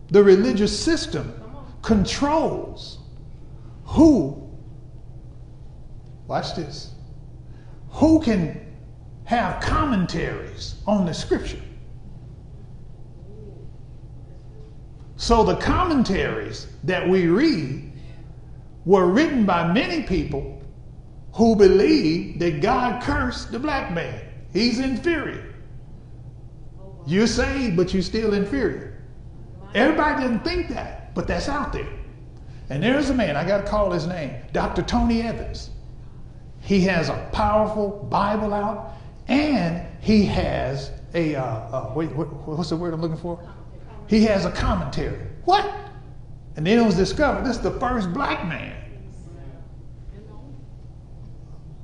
the religious system, controls who, watch this, who can have commentaries on the scripture. So the commentaries that we read were written by many people who believe that God cursed the black man. He's inferior. You're saved, but you're still inferior. Everybody doesn't think that, but that's out there. And there's a man, I got to call his name, Dr. Tony Evans. He has a powerful Bible out, and he has a, uh, uh, wait, what, what's the word I'm looking for? He has a commentary. What? And then it was discovered this is the first black man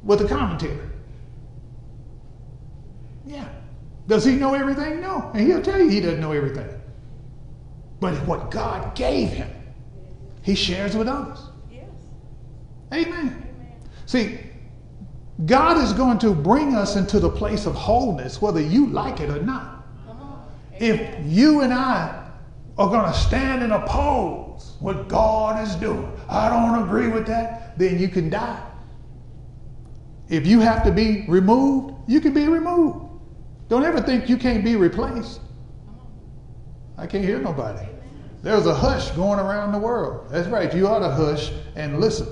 with a commentary. Yeah. Does he know everything? No. And he'll tell you he doesn't know everything. But what God gave him, he shares with others. Yes. Amen. Amen. See, God is going to bring us into the place of wholeness, whether you like it or not. If you and I are going to stand and oppose what God is doing, I don't agree with that, then you can die. If you have to be removed, you can be removed. Don't ever think you can't be replaced. I can't hear nobody. There's a hush going around the world. That's right. You ought to hush and listen.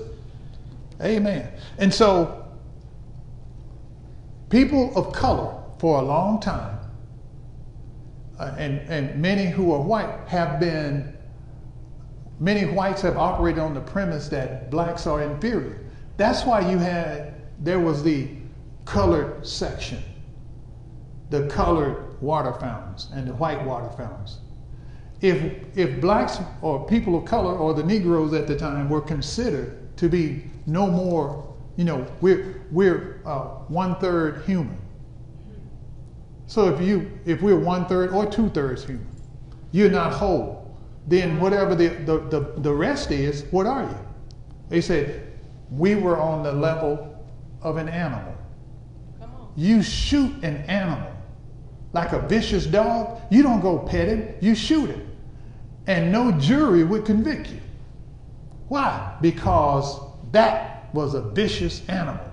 Amen. And so, people of color for a long time, uh, and, and many who are white have been, many whites have operated on the premise that blacks are inferior. That's why you had there was the colored section, the colored water fountains and the white water fountains. If, if blacks or people of color or the Negroes at the time were considered to be no more, you know, we're, we're uh, one third human. So if you if we're one third or two thirds human, you're not whole. Then whatever the, the, the, the rest is, what are you? They said, we were on the level of an animal. You shoot an animal like a vicious dog. You don't go pet him, you shoot him. And no jury would convict you. Why? Because that was a vicious animal.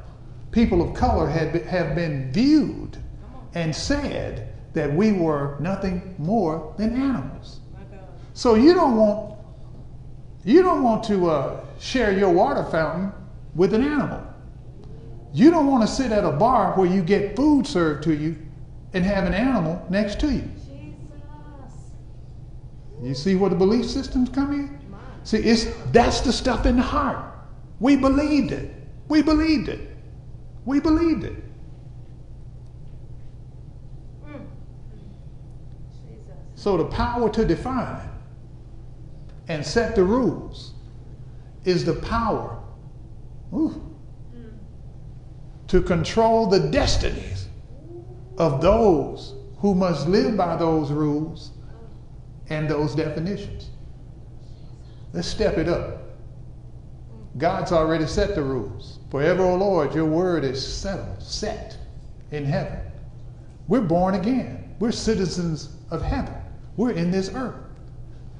People of color had have been viewed and said that we were nothing more than animals. So you don't want you don't want to uh, share your water fountain with an animal. You don't want to sit at a bar where you get food served to you and have an animal next to you. You see where the belief systems come in? See, it's that's the stuff in the heart. We believed it. We believed it. We believed it. So the power to define and set the rules is the power. Ooh, to control the destinies of those who must live by those rules and those definitions. Let's step it up. God's already set the rules. Forever, O Lord, your word is settled, set in heaven. We're born again. We're citizens of heaven. We're in this earth.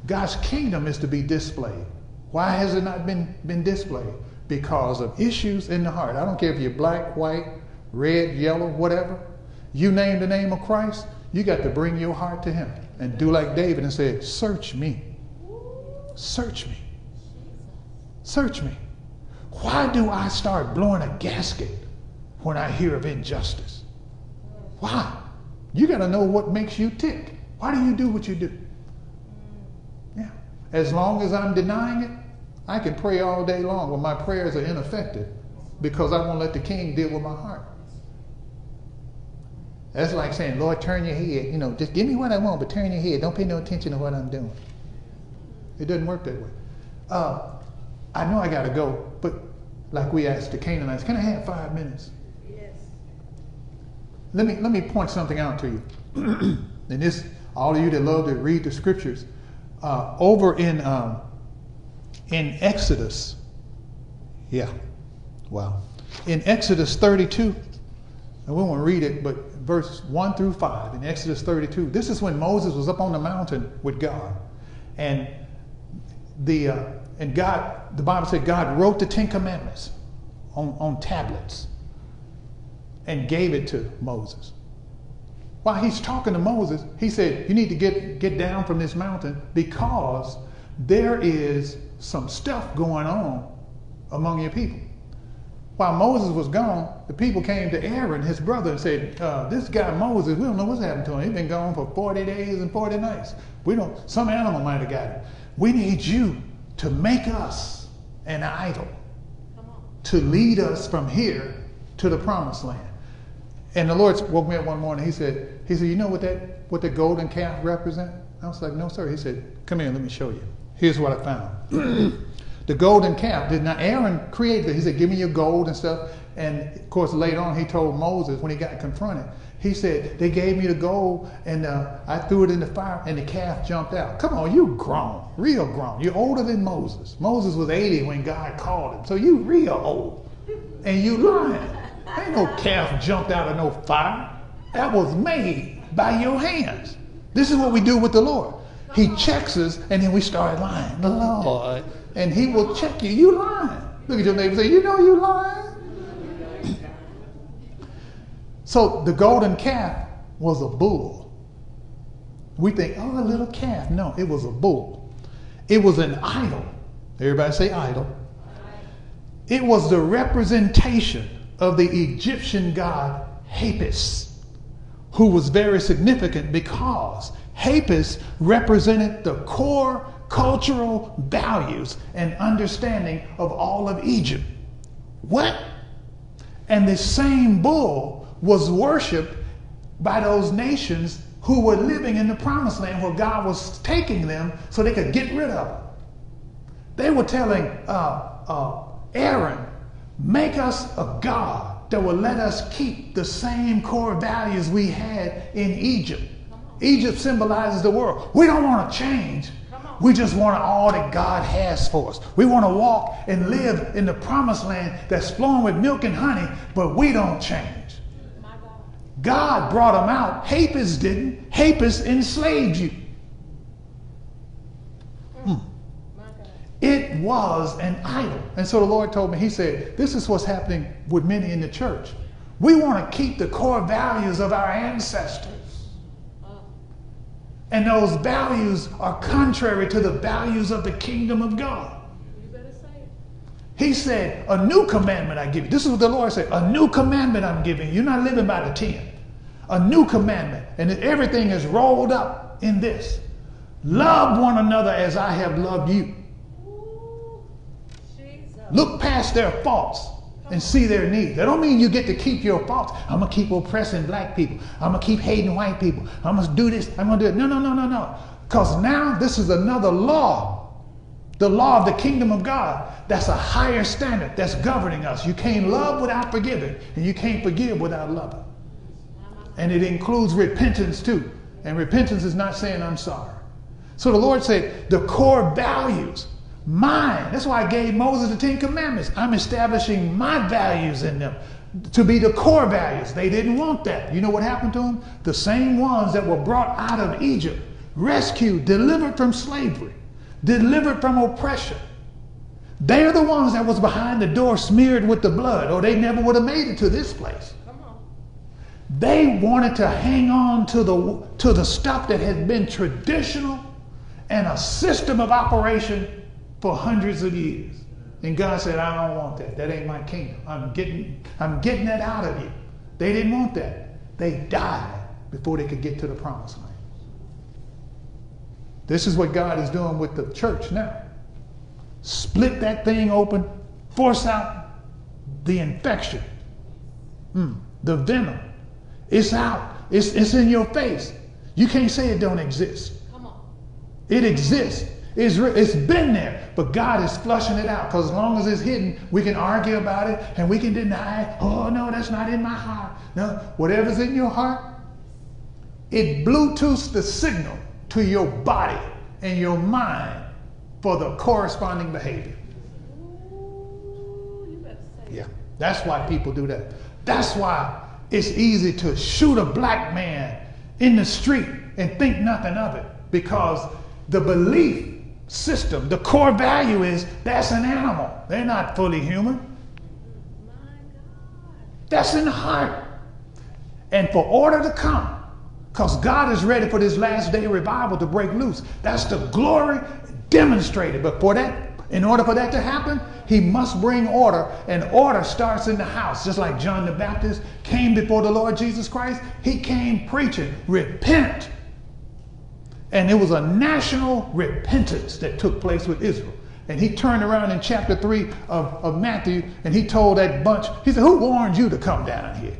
God's kingdom is to be displayed. Why has it not been, been displayed? because of issues in the heart. I don't care if you're black, white, red, yellow, whatever. You name the name of Christ, you got to bring your heart to Him and do like David and say, Search me. Search me. Search me. Why do I start blowing a gasket when I hear of injustice? Why? You got to know what makes you tick. Why do you do what you do? Yeah. As long as I'm denying it, I can pray all day long, but my prayers are ineffective because I won't let the king deal with my heart. That's like saying, Lord, turn your head. You know, just give me what I want, but turn your head. Don't pay no attention to what I'm doing. It doesn't work that way. Uh, I know I got to go, but like we asked the Canaanites, can I have five minutes? Yes. let me let me point something out to you. and this, all of you that love to read the scriptures, uh, over in um, in Exodus, yeah, wow, in Exodus 32, and we won't read it, but verse 1 through 5 in Exodus 32, this is when Moses was up on the mountain with God, and the uh, and God, the Bible said God wrote the Ten Commandments on, on tablets and gave it to Moses. While he's talking to Moses, he said, You need to get, get down from this mountain because there is some stuff going on among your people. While Moses was gone, the people came to Aaron, his brother, and said, uh, This guy Moses, we don't know what's happened to him. He's been gone for 40 days and 40 nights. We don't, some animal might have got him. We need you to make us an idol to lead us from here to the promised land. And the Lord woke me up one morning. He said, He said, you know what that what the golden calf represent? I was like, no, sir. He said, come here, let me show you. Here's what I found. the golden calf did not Aaron created it. He said, give me your gold and stuff. And of course, later on, he told Moses when he got confronted, he said, They gave me the gold and uh, I threw it in the fire and the calf jumped out. Come on, you grown, real grown. You're older than Moses. Moses was 80 when God called him. So you real old. And you lying. Ain't no calf jumped out of no fire. That was made by your hands. This is what we do with the Lord. He checks us and then we start lying. The Lord. And he will check you. You lying. Look at your neighbor say, You know you lying. So the golden calf was a bull. We think, oh, a little calf. No, it was a bull. It was an idol. Everybody say idol. It was the representation of the Egyptian god Hapis, who was very significant because Hapis represented the core cultural values and understanding of all of Egypt. What? And the same bull was worshiped by those nations who were living in the promised land where God was taking them so they could get rid of them. They were telling uh, uh, Aaron, make us a God that will let us keep the same core values we had in Egypt. Egypt symbolizes the world. We don't want to change. We just want all that God has for us. We want to walk and live in the promised land that's flowing with milk and honey, but we don't change. God brought them out. Hapis didn't. Hapis enslaved you. It was an idol. And so the Lord told me, He said, This is what's happening with many in the church. We want to keep the core values of our ancestors. And those values are contrary to the values of the kingdom of God. He said, A new commandment I give you. This is what the Lord said. A new commandment I'm giving you. You're not living by the 10. A new commandment. And everything is rolled up in this. Love one another as I have loved you. Look past their faults and see their needs. That don't mean you get to keep your faults. I'm gonna keep oppressing black people. I'm gonna keep hating white people. I'm gonna do this. I'm gonna do it. No, no, no, no, no. Because now this is another law the law of the kingdom of God. That's a higher standard that's governing us. You can't love without forgiving, and you can't forgive without loving. And it includes repentance too. And repentance is not saying I'm sorry. So the Lord said, the core values, mine. That's why I gave Moses the Ten Commandments. I'm establishing my values in them to be the core values. They didn't want that. You know what happened to them? The same ones that were brought out of Egypt, rescued, delivered from slavery delivered from oppression. They're the ones that was behind the door smeared with the blood, or they never would have made it to this place. They wanted to hang on to the, to the stuff that had been traditional and a system of operation for hundreds of years. And God said, I don't want that. That ain't my kingdom. I'm getting, I'm getting that out of you. They didn't want that. They died before they could get to the promised land. This is what God is doing with the church now. Split that thing open, force out the infection, mm, the venom. It's out. It's, it's in your face. You can't say it don't exist. Come on. It exists. It's, it's been there, but God is flushing it out because as long as it's hidden, we can argue about it and we can deny, it. oh, no, that's not in my heart. No, whatever's in your heart, it Bluetooths the signal to your body and your mind for the corresponding behavior. Yeah, that's why people do that. That's why it's easy to shoot a black man in the street and think nothing of it because the belief system, the core value is that's an animal. They're not fully human. That's in the heart. And for order to come, because God is ready for this last day revival to break loose. That's the glory demonstrated. But for that, in order for that to happen, he must bring order, and order starts in the house. Just like John the Baptist came before the Lord Jesus Christ, he came preaching, repent. And it was a national repentance that took place with Israel. And he turned around in chapter 3 of, of Matthew and he told that bunch, he said, Who warned you to come down here?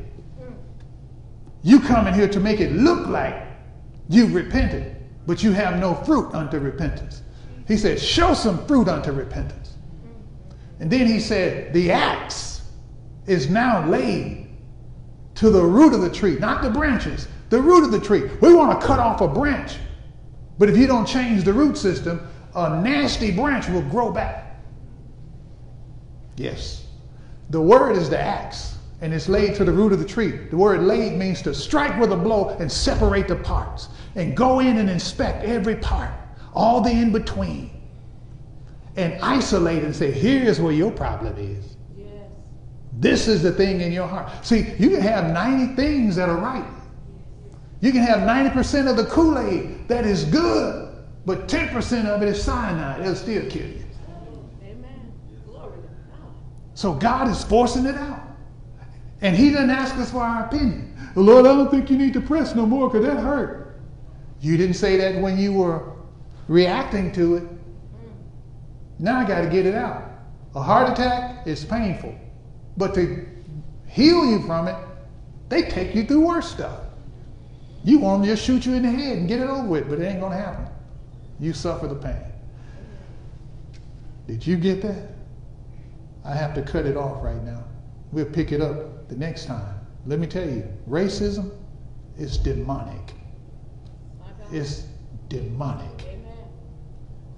You come in here to make it look like you've repented, but you have no fruit unto repentance. He said, Show some fruit unto repentance. And then he said, The axe is now laid to the root of the tree, not the branches, the root of the tree. We want to cut off a branch, but if you don't change the root system, a nasty branch will grow back. Yes. The word is the axe and it's laid to the root of the tree. The word laid means to strike with a blow and separate the parts and go in and inspect every part, all the in between, and isolate and say, here's where your problem is. Yes. This is the thing in your heart. See, you can have 90 things that are right. You can have 90% of the Kool Aid that is good, but 10% of it is cyanide. It'll still kill you. Amen. Glory. So God is forcing it out. And he doesn't ask us for our opinion. Lord, I don't think you need to press no more because that hurt. You didn't say that when you were reacting to it. Now I got to get it out. A heart attack is painful. But to heal you from it, they take you through worse stuff. You want them to just shoot you in the head and get it over with, but it ain't going to happen. You suffer the pain. Did you get that? I have to cut it off right now. We'll pick it up the next time. Let me tell you, racism is demonic. It's demonic.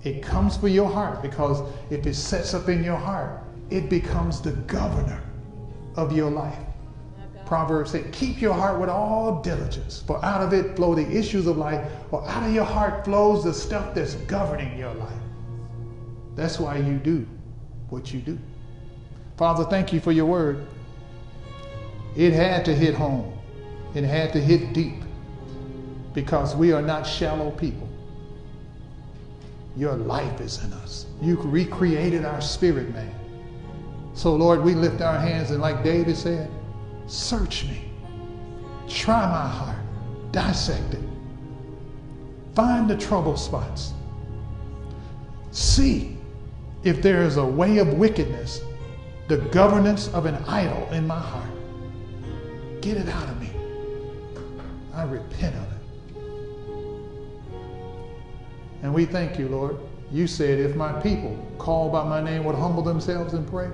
It comes for your heart because if it sets up in your heart, it becomes the governor of your life. Proverbs say, keep your heart with all diligence, for out of it flow the issues of life, or out of your heart flows the stuff that's governing your life. That's why you do what you do. Father, thank you for your word. It had to hit home, it had to hit deep because we are not shallow people. Your life is in us. You recreated our spirit, man. So, Lord, we lift our hands and, like David said, search me, try my heart, dissect it, find the trouble spots, see if there is a way of wickedness the governance of an idol in my heart. Get it out of me. I repent of it. And we thank you, Lord. You said, if my people called by my name would humble themselves and pray,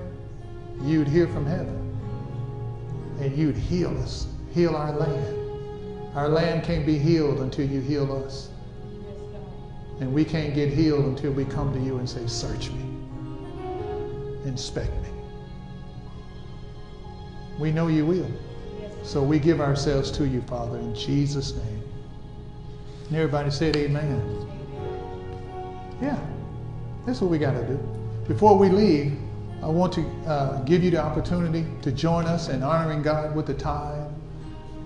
you'd hear from heaven. And you'd heal us, heal our land. Our land can't be healed until you heal us. And we can't get healed until we come to you and say, Search me, inspect me. We know you will. So we give ourselves to you, Father, in Jesus' name. And everybody said amen. Yeah, that's what we got to do. Before we leave, I want to uh, give you the opportunity to join us in honoring God with the tithe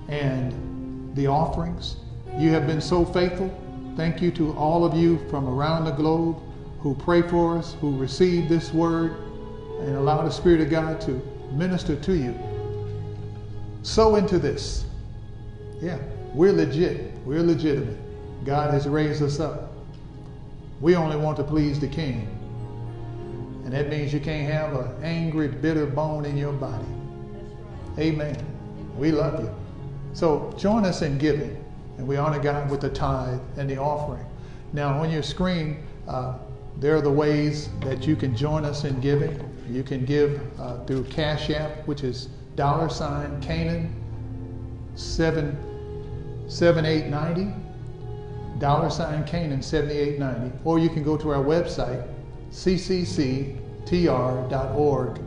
and the offerings. You have been so faithful. Thank you to all of you from around the globe who pray for us, who receive this word, and allow the Spirit of God to minister to you sow into this. Yeah, we're legit. We're legitimate. God has raised us up. We only want to please the King. And that means you can't have an angry, bitter bone in your body. Amen. We love you. So join us in giving, and we honor God with the tithe and the offering. Now, on your screen, uh, there are the ways that you can join us in giving. You can give uh, through Cash App, which is dollar sign Canaan seven seven eight ninety dollar sign Canaan 7890, or you can go to our website, ccctr.org,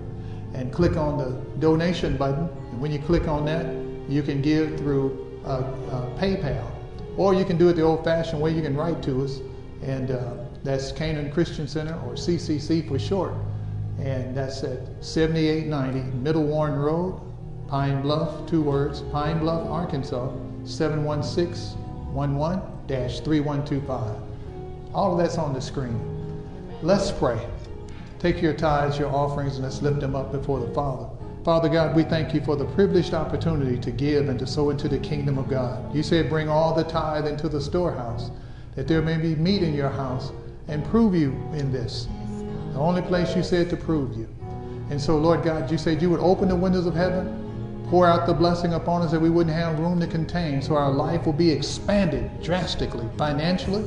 and click on the donation button. And when you click on that, you can give through uh, uh, PayPal, or you can do it the old fashioned way. You can write to us, and uh, that's Canaan Christian Center, or CCC for short. And that's at 7890 Middle Warren Road, Pine Bluff, two words, Pine Bluff, Arkansas, 71611. 3125. All of that's on the screen. Let's pray. Take your tithes, your offerings, and let's lift them up before the Father. Father God, we thank you for the privileged opportunity to give and to sow into the kingdom of God. You said, Bring all the tithe into the storehouse, that there may be meat in your house, and prove you in this. The only place you said to prove you. And so, Lord God, you said you would open the windows of heaven pour out the blessing upon us that we wouldn't have room to contain. So our life will be expanded drastically, financially.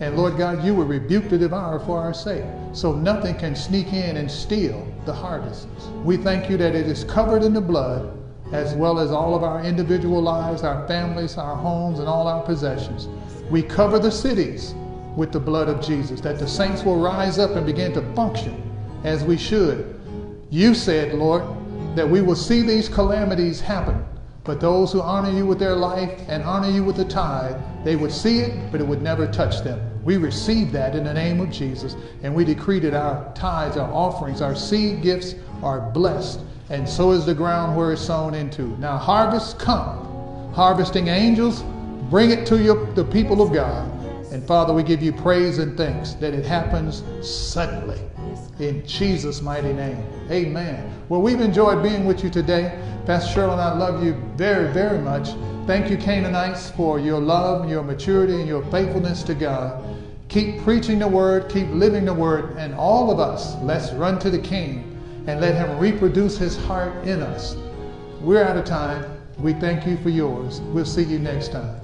And Lord God, you will rebuke the devourer for our sake. So nothing can sneak in and steal the harvest. We thank you that it is covered in the blood, as well as all of our individual lives, our families, our homes, and all our possessions. We cover the cities with the blood of Jesus, that the saints will rise up and begin to function as we should. You said, Lord, that we will see these calamities happen. But those who honor you with their life and honor you with the tithe, they would see it, but it would never touch them. We receive that in the name of Jesus, and we decree that our tithes, our offerings, our seed gifts are blessed, and so is the ground where it's sown into. Now, harvest come. Harvesting angels, bring it to your, the people of God. And Father, we give you praise and thanks that it happens suddenly. In Jesus' mighty name. Amen. Well, we've enjoyed being with you today. Pastor Cheryl and I love you very, very much. Thank you, Canaanites, for your love, your maturity, and your faithfulness to God. Keep preaching the word, keep living the word, and all of us, let's run to the King and let him reproduce his heart in us. We're out of time. We thank you for yours. We'll see you next time.